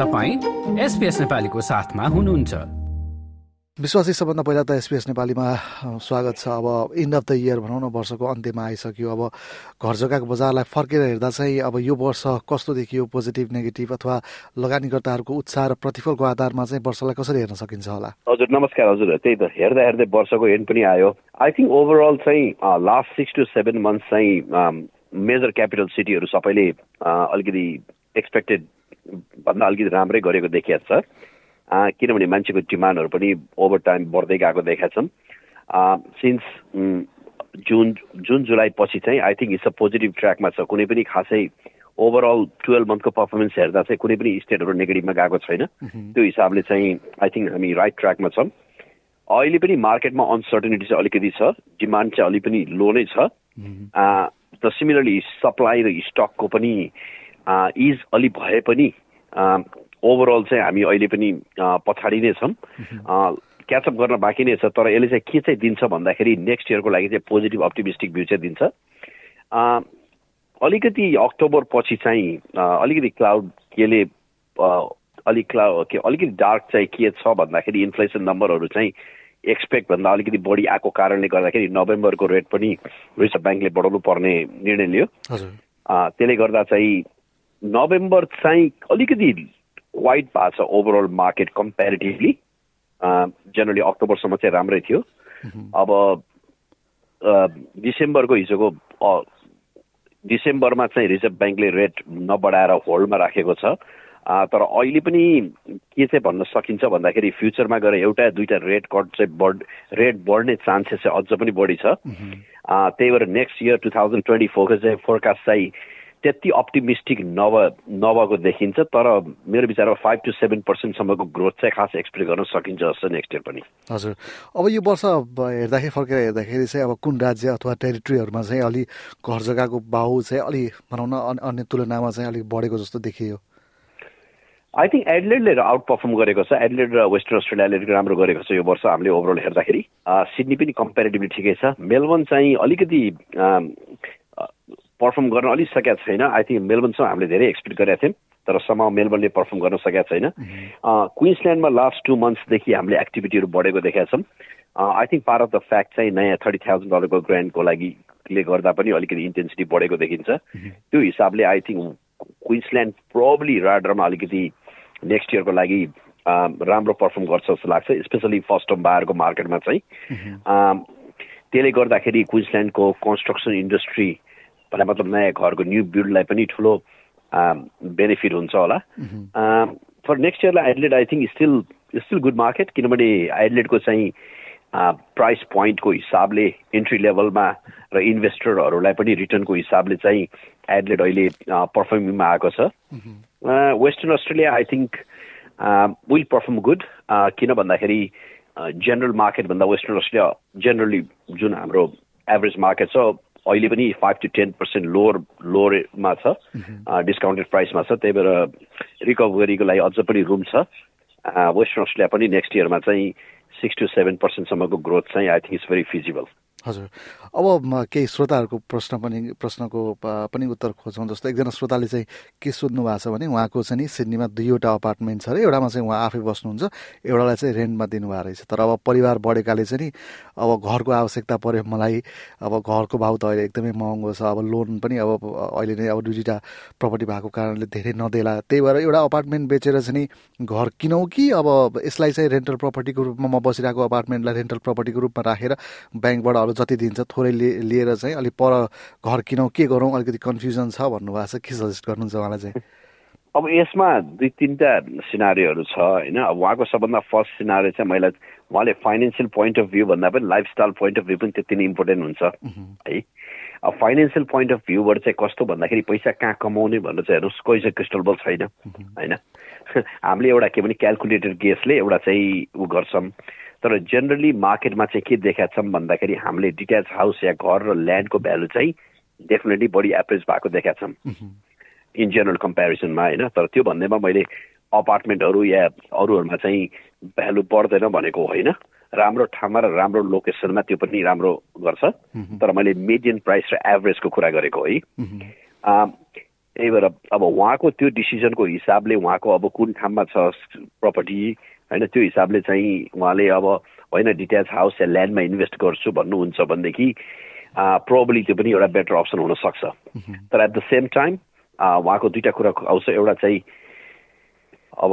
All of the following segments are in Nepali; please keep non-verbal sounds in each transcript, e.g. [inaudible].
तपाईँ एसपिएस नेपालीको साथमा हुनुहुन्छ। विश्वासी सबभन्दा पहिला त एसपिएस नेपालीमा स्वागत छ। अब इन्ड अफ द इयर भनौँ न वर्षको अन्त्यमा आइसक्यो। अब घर जग्गाको बजारलाई फर्केर हेर्दा चाहिँ अब यो वर्ष कस्तो देखियो पोजिटिभ नेगेटिभ अथवा लगानीकर्ताहरूको उत्साह र प्रतिफलको आधारमा चाहिँ वर्षलाई कसरी हेर्न सकिन्छ होला? हजुर नमस्कार हजुर। त्यही त हेर्दा हेर्दै वर्षको एन्ड पनि आयो। आई थिङ्क ओभरअल चाहिँ last six to seven month चाहिँ मेजर क्यापिटल सिटीहरू सबैले अलिकति एक्सपेक्टेड भन्दा अलिकति राम्रै गरेको देखिया छ। किनभने मान्छेको डिमान्डहरू पनि ओभर टाइम बढ्दै गएको देखाएको छौँ सिन्स जुन जुन जुलाई पछि चाहिँ I think it's a positive ट्र्याकमा छ। कुनै पनि खासै ओभरअल टुवेल्भ मन्थको पर्फर्मेन्स हेर्दा चाहिँ कुनै पनि स्टेटहरू नेगेटिभमा गएको छैन। त्यो हिसाबले चाहिँ आई थिङ्क हामी राइट ट्र्याकमा छौँ। अहिले पनि मार्केटमा अनसर्टेनिटी चाहिँ अलिकति छ। डिमान्ड चाहिँ अलिक पनि लो नै छ। र सिमिलरली सप्लाई र स्टकको पनि इज अलिक भए पनि ओभरअल चाहिँ हामी अहिले पनि पछाडि नै छौँ। क्याचअप गर्न बाँकी नै छ तर यसले चाहिँ के चाहिँ दिन्छ भन्दाखेरि नेक्स्ट इयरको लागि चाहिँ पोजिटिभ अप्टिमिस्टिक भ्यू चाहिँ दिन्छ। अलिकति अक्टोबर पछि चाहिँ अलिकति क्लाउड केले अलिक क्लाउड के अलिकति डार्क चाहिँ के छ भन्दाखेरि इन्फ्लेसन नम्बरहरू चाहिँ एक्सपेक्ट भन्दा अलिकति बढी आएको कारणले गर्दाखेरि नोभेम्बरको रेट पनि रिजर्भ ब्याङ्कले बढाउनु पर्ने निर्णय लियो। त्यसले गर्दा चाहिँ नोभेम्बर चाहिँ अलिकति वाइट भएको छ ओभरअल मार्केट कम्पेरिटिभली जेनरली अक्टोबरसम्म चाहिँ राम्रै थियो। अब डिसेम्बरको हिजोको डिसेम्बरमा चाहिँ रिजर्भ ब्याङ्कले रेट नबढाएर होल्डमा राखेको छ। तर अहिले पनि के चाहिँ भन्न सकिन्छ भन्दाखेरि फ्युचरमा गएर एउटा दुईवटा रेट कट चाहिँ बढ रेट बढ्ने चान्सेस चाहिँ अझ पनि बढी छ। त्यही भएर next year two thousand twenty फोरको चाहिँ फोरकास्ट चाहिँ त्यति अप्टिमिस्टिक नभ नभएको देखिन्छ तर मेरो विचारमा फाइभ टु सेभेन पर्सेन्टसम्मको ग्रोथ चाहिँ खास एक्सपेक्ट गर्न सकिन्छ जस्तो नेक्स्ट इयर पनि। हजुर। अब यो वर्ष हेर्दाखेरि फर्केर हेर्दाखेरि चाहिँ अब कुन राज्य अथवा टेरिटोरीहरूमा चाहिँ अलि घर जग्गाको बाहु चाहिँ अलि भनौँ न अन्य तुलनामा चाहिँ अलिक बढेको जस्तो देखियो। आई थिङ्क एडलेडले आउट पर्फर्म गरेको छ। एडलेड र वेस्टर्न अस्ट्रेलियाले राम्रो गरेको छ यो वर्ष हामीले ओभरअल हेर्दाखेरि। सिडनी पनि कम्पेरिटिभली ठिकै छ। मेलबर्न चाहिँ अलिकति पर्फर्म गर्न अलिक सकेका छैन। आई थिङ्क मेलबर्नसँग हामीले धेरै एक्सपेक्ट गरेका थियौँ तर समा मेलबर्नले पर्फर्म गर्न सकेका छैन। क्विन्सल्यान्डमा लास्ट टू मन्थ्सदेखि हामीले एक्टिभिटीहरू बढेको देखाएको छौँ। I think part of the fact चाहिँ नयाँ थर्टी थाउजन्ड डलरको ग्रान्डको लागि ले गर्दा पनि अलिकति इन्टेन्सिटी बढेको देखिन्छ। त्यो हिसाबले आई थिङ्क क्विन्सल्यान्ड प्रोब्ली राडरमा अलिकति नेक्स्ट इयरको लागि राम्रो पर्फर्म गर्छ जस्तो लाग्छ स्पेसली फर्स्ट टर्म बायरको मार्केटमा चाहिँ। त्यसले गर्दाखेरि क्विन्सल्यान्डको कन्स्ट्रक्सन इन्डस्ट्री भने मतलब नयाँ घरको न्यू बिल्डलाई पनि ठुलो बेनिफिट हुन्छ होला। For next इयरलाई Adelaide I think still still good market किनभने एडलेटको चाहिँ प्राइस पोइन्टको हिसाबले इन्ट्री लेभलमा र इन्भेस्टरहरूलाई पनि रिटर्नको हिसाबले चाहिँ एडलेट अहिले पर्फर्मिङमा आएको छ। Western Australia I think will perform good किन भन्दाखेरि जेनरल मार्केटभन्दा वेस्टर्न अस्ट्रेलिया जेनरली जुन हाम्रो एभरेज मार्केट छ अहिले पनि five to ten percent lower लोवरमा छ डिस्काउन्टेड प्राइसमा छ त्यही भएर रिकभरीको लागि अझ पनि रुम छ. वेस्टर्न अस्ट्रेलिया पनि नेक्स्ट इयरमा चाहिँ सिक्स टु सेभेन पर्सेन्टसम्मको ग्रोथ चाहिँ I think it's very feasible हजुर। अब केही श्रोताहरूको प्रश्न पनि प्रश्नको पनि उत्तर खोजौँ जस्तो एकजना श्रोताले चाहिँ के सोध्नु भएको छ भने उहाँको चाहिँ सिडनीमा दुईवटा अपार्टमेन्ट छ अरे एउटामा चाहिँ उहाँ आफै बस्नुहुन्छ एउटालाई चाहिँ रेन्टमा दिनुभएको रहेछ। तर अब परिवार बढेकाले चाहिँ नि अब घरको आवश्यकता पऱ्यो मलाई अब घरको भाउ त अहिले एकदमै महँगो छ अब लोन पनि अब अहिले नै अब दुईवटा प्रपर्टी भएको कारणले धेरै नदेला। त्यही भएर एउटा अपार्टमेन्ट बेचेर चाहिँ घर किनौँ कि अब यसलाई चाहिँ रेन्टल प्रपर्टीको रूपमा म बसिरहेको अपार्टमेन्टलाई रेन्टल प्रपर्टीको रूपमा राखेर ब्याङ्कबाट अब जति दिन्छ थोरै लिएर चाहिँ अलिक पर घर किनौँ के गरौँ अलिकति कन्फ्युजन छ भन्नुभएको छ। के सजेस्ट गर्नुहुन्छ उहाँलाई चाहिँ? अब यसमा दुई तिनवटा सिनारीहरू छ होइन। अब उहाँको सबभन्दा फर्स्ट सिनारी चाहिँ मैले उहाँले फाइनेन्सियल पोइन्ट अफ भ्यू भन्दा पनि लाइफस्टाइल पोइन्ट अफ भ्यू पनि त्यति नै इम्पोर्टेन्ट हुन्छ है। अब फाइनेन्सियल पोइन्ट अफ भ्यूबाट चाहिँ कस्तो भन्दाखेरि पैसा कहाँ कमाउने भनेर चाहिँ हेर्नुहोस् कोही चाहिँ क्रिस्टल बल छैन होइन। [laughs] हामीले एउटा के भने क्यालकुलेटेड गेसले एउटा चाहिँ ऊ गर्छौँ। तर जेनरली मार्केटमा चाहिँ के देखाएको छौँ भन्दाखेरि हामीले डिट्याच हाउस या घर र ल्यान्डको भ्यालु चाहिँ डेफिनेटली बढी एभरेज भएको देखाएको छौँ इन जेनरल कम्पेरिजनमा होइन? तर त्यो भन्दैमा मैले अपार्टमेन्टहरू या अरूहरूमा चाहिँ भ्यालु बढ्दैन भनेको होइन? राम्रो ठाउँमा र राम्रो लोकेसनमा त्यो पनि राम्रो गर्छ। तर मैले मिडियन प्राइस र एभरेजको कुरा गरेको है। त्यही भएर अब उहाँको त्यो डिसिजनको हिसाबले उहाँको अब कुन ठाउँमा छ प्रपर्टी होइन त्यो हिसाबले चाहिँ उहाँले अब होइन डिट्याच हाउस या ल्यान्डमा इन्भेस्ट गर्छु भन्नुहुन्छ भनेदेखि प्रोबली त्यो पनि एउटा बेटर अप्सन हुनसक्छ। तर एट द सेम टाइम उहाँको दुइटा कुरा आउँछ एउटा चाहिँ अब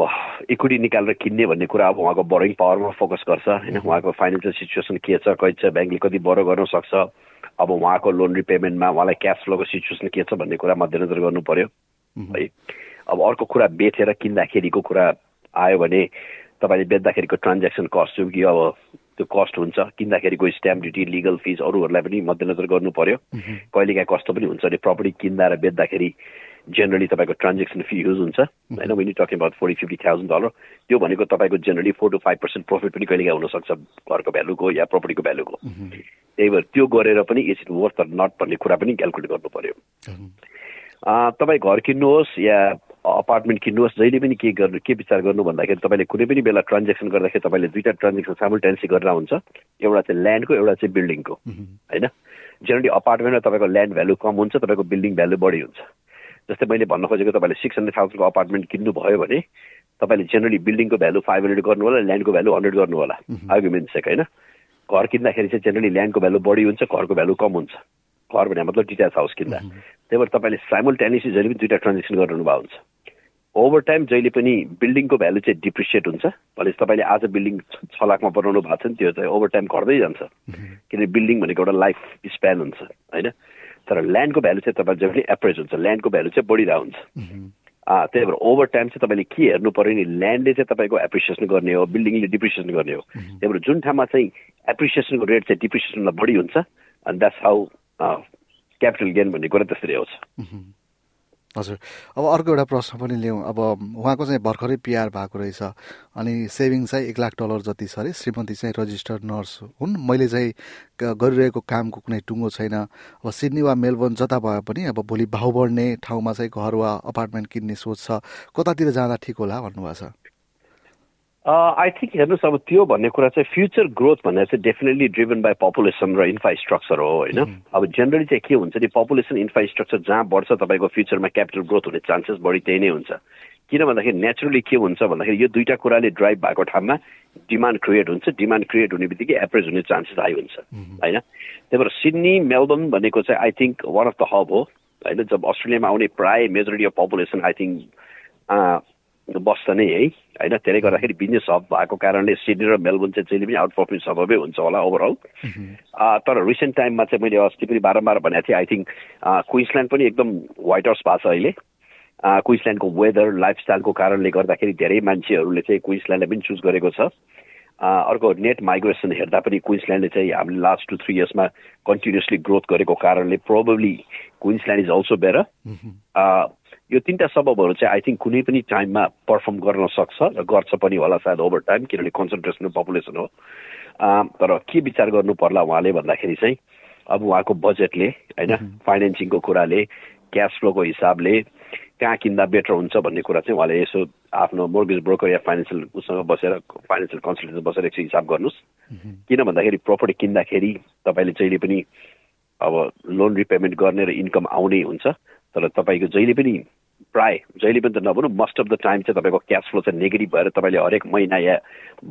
इक्विटी निकालेर किन्ने भन्ने कुरा अब उहाँको बरोइङ पावरमा फोकस गर्छ होइन उहाँको फाइनेन्सियल सिचुएसन के छ कति छ ब्याङ्कले कति बरो गर्न सक्छ अब उहाँको लोन रिपेमेन्टमा उहाँलाई क्यास फ्लोको सिचुएसन के छ भन्ने कुरा मध्यनजर गर्नु पर्यो। है। अब अर्को कुरा बेचेर किन्दाखेरिको कुरा आयो भने तपाईँले बेच्दाखेरिको ट्रान्ज्याक्सन कस्ट जो कि अब त्यो कस्ट हुन्छ किन्दाखेरिको स्ट्याम्प ड्युटी लिगल फिज अरूहरूलाई पनि मध्यनजर गर्नु पर्यो। कहिलेकाहीँ कस्तो पनि हुन्छ अरे प्रपर्टी किन्दा र बेच्दाखेरि जेनरली तपाईँको ट्रान्जेक्सन फी युज हुन्छ। होइन विनी talking about forty fifty thousand dollar त्यो भनेको तपाईँको generally four to five percent profit पनि कहिले काहीँ हुनसक्छ घरको भ्यालुको या प्रपर्टीको भ्यालुको त्यही भएर त्यो गरेर पनि is it worth or not भन्ने कुरा पनि क्यालकुलेट गर्नु पर्यो। तपाईँ घर किन्नुहोस् या अपार्टमेन्ट किन्नुहोस् जहिले पनि के गर्नु के विचार गर्नु भन्दाखेरि तपाईँले कुनै पनि बेला ट्रान्जेक्सन गर्दाखेरि तपाईँले दुईवटा ट्रान्जेक्सन सामुल्टेन्सी गरेर हुन्छ। एउटा चाहिँ ल्यान्डको एउटा चाहिँ बिल्डिङको होइन? जेनरली अपार्टमेन्टमा तपाईँको ल्यान्ड भ्यालु कम हुन्छ तपाईँको बिल्डिङ भ्यालु बढी हुन्छ। जस्तै मैले भन्न खोजेको तपाईँले सिक्स हन्ड्रेड थाउजन्डको अपार्टमेन्ट किन्नुभयो भने तपाईँले जेनरली बिल्डिङको भ्यालु फाइभ हन्ड्रेड गर्नु होला ल्यान्डको भ्यालु हन्ड्रेड गर्नु होला। आर्ग्युमेन्ट सेक होइन? घर किन्दाखेरि चाहिँ जेनरली ल्यान्डको भ्यालु बढी हुन्छ घरको भ्यालु कम हुन्छ। घर भने मतलब डिट्याच हाउस किन्दा। त्यही भएर तपाईँले साइमल्टेनियसली जहिले पनि दुइटा ट्रान्जेक्सन गरिरहनु भएको हुन्छ। ओभर टाइम जहिले पनि बिल्डिङको भ्यालु चाहिँ डिप्रिसिएट हुन्छ। भनेपछि तपाईँले आज बिल्डिङ छ लाखमा बनाउनु भएको छ नि त्यो चाहिँ ओभर टाइम घट्दै जान्छ। किनभने बिल्डिङ भनेको एउटा लाइफ स्प्यान हुन्छ होइन? तर ल्यान्डको भ्यालु चाहिँ तपाईँ जहिले एप्रेज हुन्छ ल्यान्डको भ्यालु चाहिँ बढिरहेको हुन्छ। त्यही भएर ओभर टाइम चाहिँ तपाईँले के हेर्नु पऱ्यो नि ल्यान्डले चाहिँ तपाईँको एप्रिसिएसन गर्ने हो बिल्डिङले डिप्रिसिएसन गर्ने हो। त्यही भएर जुन ठाउँमा चाहिँ एप्रिसिएसनको रेट चाहिँ डिप्रिसिएसनलाई बढी हुन्छ अनि द्याट्स हाउ क्यापिटल गेन भन्ने कुरा त्यसरी आउँछ। हजुर। अब अर्को एउटा प्रश्न पनि ल्याउँ अब उहाँको चाहिँ भर्खरै पिआर भएको रहेछ अनि सेभिङ चाहिँ एक लाख डलर जति छ अरे श्रीमती चाहिँ रजिस्टर्ड नर्स हुन्। मैले चाहिँ गरिरहेको कामको कुनै टुङ्गो छैन। अब सिडनी वा मेलबोर्न जता भए पनि अब भोलि भाउ बढ्ने ठाउँमा चाहिँ घर वा अपार्टमेन्ट किन्ने सोच छ। कतातिर जाँदा ठिक होला भन्नुभएको छ? आई थिङ्क हेर्नुहोस् अब त्यो भन्ने कुरा चाहिँ फ्युचर ग्रोथ भन्ने चाहिँ डेफिनेटली ड्रिभन बाई पपुलेसन र इन्फ्रास्ट्रक्चर हो होइन अब जेनरली चाहिँ के हुन्छ नि पपुलेसन इन्फ्रास्ट्रक्चर जहाँ बढ्छ तपाईँको फ्युचरमा क्यापिटल ग्रोथ हुने चान्सेस बढी त्यही नै हुन्छ किन भन्दाखेरि नेचुरली के हुन्छ भन्दाखेरि यो दुईवटा कुराले ड्राइभ भएको ठाउँमा डिमान्ड क्रिएट हुन्छ डिमान्ड क्रिएट हुने बित्तिकै एप्रेज हुने चान्सेस हाई हुन्छ होइन त्यही भएर सिडनी मेलबर्न भनेको चाहिँ I think one of the hub हो होइन जब अस्ट्रेलियामा आउने प्राय majority of population I think बस्छ नै है होइन त्यसले गर्दाखेरि बिजनेस हब भएको कारणले सिडनी र मेलबोर्न चाहिँ जहिले पनि आउट पर्फर्मेन्स हबै हुन्छ होला ओभरअल तर रिसेन्ट टाइममा चाहिँ मैले अस्ति पनि बारम्बार भनेको थिएँ आई थिङ्क क्विन्सल्यान्ड पनि एकदम वाइट हाउस भएको छ अहिले। क्विन्सल्यान्डको वेदर लाइफस्टाइलको कारणले गर्दाखेरि धेरै मान्छेहरूले चाहिँ क्विन्सल्यान्डलाई पनि चुज गरेको छ। अर्को नेट माइग्रेसन हेर्दा पनि क्विन्सल्यान्डले चाहिँ हामीले लास्ट टु थ्री इयर्समा कन्टिन्युसली ग्रोथ गरेको कारणले probably Queensland is also better यो तिनवटा सबबहरू चाहिँ आई थिङ्क कुनै पनि टाइममा पर्फर्म गर्न सक्छ र गर्छ पनि होला सायद ओभर टाइम किनभने कन्सन्ट्रेसन पपुलेसन हो। तर के विचार गर्नु पर्ला उहाँले भन्दाखेरि चाहिँ अब उहाँको बजेटले होइन फाइनेन्सिङको कुराले क्यास फ्लोको हिसाबले कहाँ किन्दा बेटर हुन्छ भन्ने कुरा चाहिँ उहाँले यसो आफ्नो मोर्गेज ब्रोकर या फाइनेन्सियल उसँग बसेर फाइनेन्सियल कन्सल्टेन्ट बसेर एकछिन हिसाब गर्नुहोस्। किन भन्दाखेरि प्रपर्टी किन्दाखेरि तपाईँले जहिले पनि अब लोन रिपेमेन्ट गर्ने र इन्कम आउने हुन्छ। तर तपाईँको जहिले पनि प्राय जहिले पनि त नभनौँ मोस्ट अफ द टाइम चाहिँ तपाईँको क्यास फ्लो चाहिँ नेगेटिभ भएर तपाईँले हरेक महिना या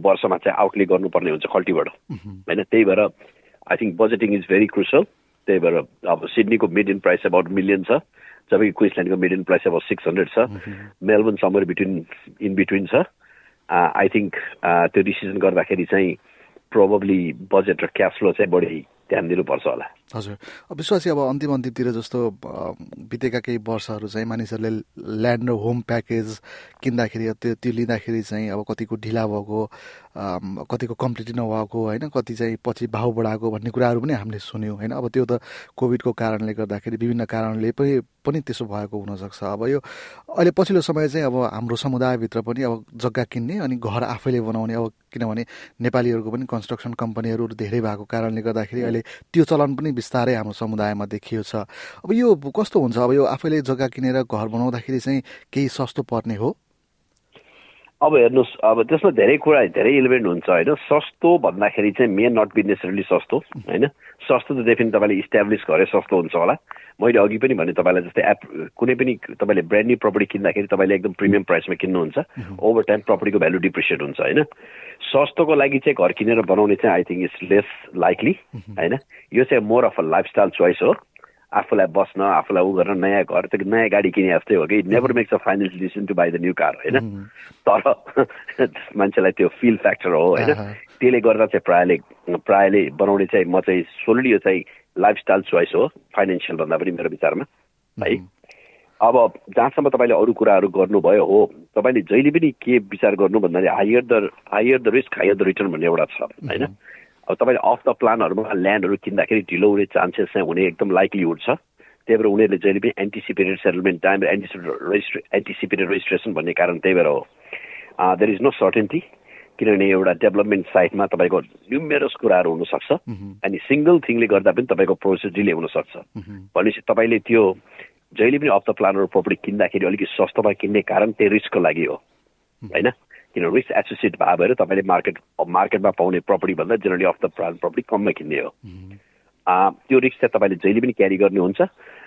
वर्षमा चाहिँ आउटले गर्नुपर्ने हुन्छ खल्टीबाट होइन? त्यही भएर I think budgeting is very crucial त्यही भएर अब सिडनीको मिडियन प्राइस अबाउट मिलियन छ। जबकि क्विन्सल्यान्डको मिडियन प्राइस अब सिक्स हन्ड्रेड छ। Melbourne somewhere between in between छ। आई थिङ्क त्यो डिसिजन गर्दाखेरि चाहिँ प्रोबब्ली बजेट र क्यास फ्लो चाहिँ बढी ध्यान दिनुपर्छ होला। हजुर। विश्वासी अब अन्तिम अन्तिमतिर जस्तो बितेका केही वर्षहरू चाहिँ मानिसहरूले ल्यान्ड र होम प्याकेज किन्दाखेरि त्यो त्यो लिँदाखेरि चाहिँ अब कतिको ढिला भएको कतिको कम्प्लिट नभएको होइन कति चाहिँ पछि भाउ बढाएको भन्ने कुराहरू पनि हामीले सुन्यौँ होइन। अब त्यो त कोभिडको कारणले गर्दाखेरि विभिन्न कारणले पनि पनि त्यसो भएको हुनसक्छ। अब यो अहिले पछिल्लो समय चाहिँ अब हाम्रो समुदायभित्र पनि अब जग्गा किन्ने अनि घर आफैले बनाउने अब किनभने नेपालीहरूको पनि कन्स्ट्रक्सन कम्पनीहरू धेरै भएको कारणले गर्दाखेरि अहिले त्यो चलन पनि बिस्तारै हाम्रो समुदायमा देखियो छ। अब यो कस्तो हुन्छ? अब यो आफैले जग्गा किनेर घर बनाउँदाखेरि चाहिँ केही सस्तो पर्ने हो? अब हेर्नुहोस् अब त्यसमा धेरै कुरा धेरै इलिमेन्ट हुन्छ होइन? सस्तो भन्दाखेरि चाहिँ मे नट बी नेसरली सस्तो होइन? सस्तो त डेफिनेट तपाईँले इस्टाब्लिस गरे सस्तो हुन्छ होला। मैले अघि पनि भने तपाईँलाई जस्तै एप कुनै पनि तपाईँले ब्रान्ड न्यू प्रपर्टी किन्दाखेरि तपाईँले एकदम प्रिमियम प्राइसमा किन्नुहुन्छ। ओभर टाइम प्रपर्टीको भ्यालु डिप्रिसिएट हुन्छ होइन? सस्तोको लागि चाहिँ घर किनेर बनाउने चाहिँ I think it's less likely होइन? यो चाहिँ more of a lifestyle choice हो। आफूलाई बस्न आफूलाई उ गर्न नयाँ घर त नयाँ गाडी किने जस्तै हो कि? Never makes a financial decision to buy the new car होइन? तर [laughs] मान्छेलाई त्यो फिल फ्याक्टर हो होइन? त्यसले गर्दा चाहिँ प्रायःले प्रायःले बनाउने चाहिँ म चाहिँ सोल्ली यो चाहिँ लाइफस्टाइल चोइस हो फाइनेन्सियल भन्दा पनि मेरो विचारमा है? अब जहाँसम्म तपाईँले अरू कुराहरू गर्नुभयो हो तपाईँले जहिले पनि के विचार गर्नु भन्दाखेरि higher the higher the risk higher the return भन्ने एउटा छ होइन? अब तपाईँले अफ द प्लानहरूमा ल्यान्डहरू किन्दाखेरि ढिलो हुने चान्सेस चाहिँ हुने एकदम लाइकलीहुड छ त्यही भएर उनीहरूले जहिले पनि anticipated settlement time anticipated registration anticipated registration भन्ने कारण त्यही भएर हो। देयर इज नो सर्टेन्टी किनभने एउटा डेभलपमेन्ट साइटमा तपाईँको न्युमेरस कुराहरू हुनसक्छ। अनि सिङ्गल थिङले गर्दा पनि तपाईँको प्रोसेस डिले हुनसक्छ। भनेपछि तपाईँले त्यो जहिले पनि अफ द प्लानहरू प्रपर्टी किन्दाखेरि अलिकति सस्तोमा किन्ने कारण त्यही रिस्कको लागि हो। होइन? किन रिस्क एसोसिएट भए भएर तपाईँले मार्केट मार्केटमा पाउने प्रपर्टी भन्दा जेनरली अफ द प्रपर्टी कममा किन्ने हो त्यो रिस्क चाहिँ तपाईँले जहिले पनि क्यारी गर्नुहुन्छ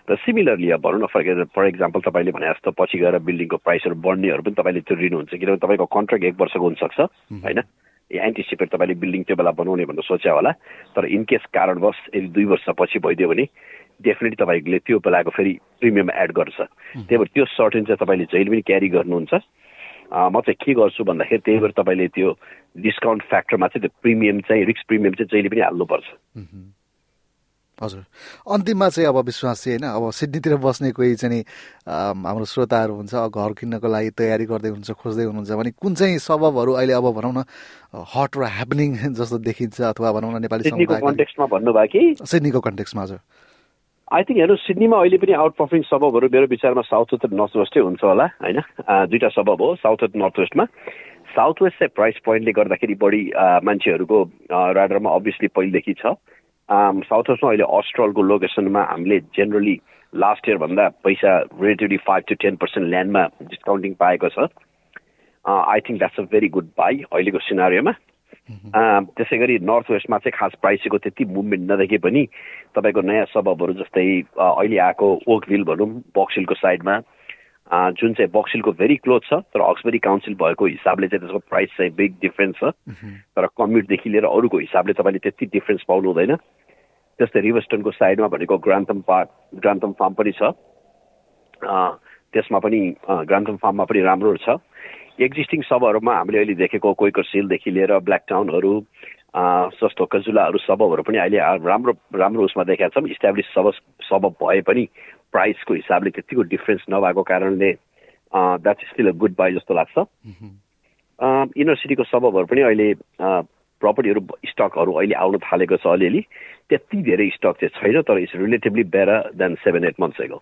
र सिमिलरली अब भनौँ न फर फर इक्जाम्पल तपाईँले भने जस्तो पछि गएर बिल्डिङको प्राइसहरू बढ्नेहरू पनि तपाईँले त्यो लिनुहुन्छ किनभने तपाईँको कन्ट्र्याक्ट एक वर्षको हुनसक्छ होइन? एन्टिसिपेट तपाईँले बिल्डिङ त्यो बेला बनाउने भनेर सोच्या होला तर इनकेस कारणवश यदि दुई वर्षपछि भइदियो भने डेफिनेटली तपाईँले त्यो बेलाको फेरि प्रिमियम एड गर्छ। त्यही भएर त्यो सर्टेन चाहिँ तपाईँले जहिले पनि क्यारी गर्नुहुन्छ। म चाहिँ के गर्छु भन्दाखेरि त्यही भएर तपाईँले त्यो डिस्काउन्ट फ्याक्टरमा चाहिँ त्यो प्रिमियम चाहिँ रिक्स प्रिमियम चाहिँ जहिले पनि हाल्नुपर्छ। हजुर। अन्तिममा चाहिँ अब विश्वास चाहिँ होइन अब सिडनीतिर बस्ने कोही चाहिँ हाम्रो श्रोताहरू हुन्छ घर किन्नको लागि तयारी गर्दै हुन्छ खोज्दै हुनुहुन्छ भने कुन चाहिँ सबबहरू अहिले अब भनौँ न हट र ह्यापनिङ जस्तो देखिन्छ अथवा भनौँ न नेपाली कन्टेक्समा भन्नुभयो कि? सिडनीको कन्टेक्समा हजुर। आई थिङ्क हेर्नु सिडनीमा अहिले पनि आउट पर्फर्मिङ सबबहरू मेरो विचारमा साउथ वेस्ट नर्थ वेस्टै हुन्छ होला होइन? दुईवटा सबब हो साउथ वेस्ट नर्थ वेस्टमा साउथ वेस्ट चाहिँ प्राइस पोइन्टले गर्दाखेरि बढी मान्छेहरूको राडरमा अभियसली पहिलेदेखि छ। साउथ वेस्टमा अहिले अस्ट्रलको लोकेसनमा हामीले जेनरली लास्ट इयरभन्दा पैसा relatively five to ten percent ल्यान्डमा discounting पाएको छ। I think that's a very good buy अहिलेको सिनारीमा त्यसै गरी नर्थ वेस्टमा चाहिँ खास प्राइसको त्यति मुभमेन्ट नदेखे पनि तपाईँको नयाँ सबबहरू जस्तै अहिले आएको ओकभिल भनौँ बक्सिलको साइडमा जुन चाहिँ बक्सिलको भेरी क्लोज छ तर अक्सबरी काउन्सिल भएको हिसाबले चाहिँ त्यसको प्राइस चाहिँ बिग डिफ्रेन्स छ। तर कम्युटदेखि लिएर अरूको हिसाबले तपाईँले त्यति डिफ्रेन्स पाउनु हुँदैन। त्यस्तै रिभर्स्टनको साइडमा भनेको ग्रान्थम पार्क ग्रान्थम फार्म पनि छ। त्यसमा पनि ग्रान्थम फार्ममा पनि राम्रो छ। एक्जिस्टिङ सबहरूमा हामीले अहिले देखेको कोइको सिलदेखि लिएर ब्ल्याक टाउनहरू जस्तो कजुलाहरू सबहरू पनि अहिले राम्रो राम्रो उसमा देखाएको छौँ। इस्टाब्लिस सब सबब भए पनि प्राइसको हिसाबले त्यतिको डिफ्रेन्स नभएको कारणले that's still a good buy जस्तो लाग्छ। युनिभर्सिटीको सबबहरू पनि अहिले प्रपर्टीहरू स्टकहरू अहिले आउन थालेको छ अलिअलि। त्यति धेरै स्टक चाहिँ छैन तर it's relatively better than seven eight months ago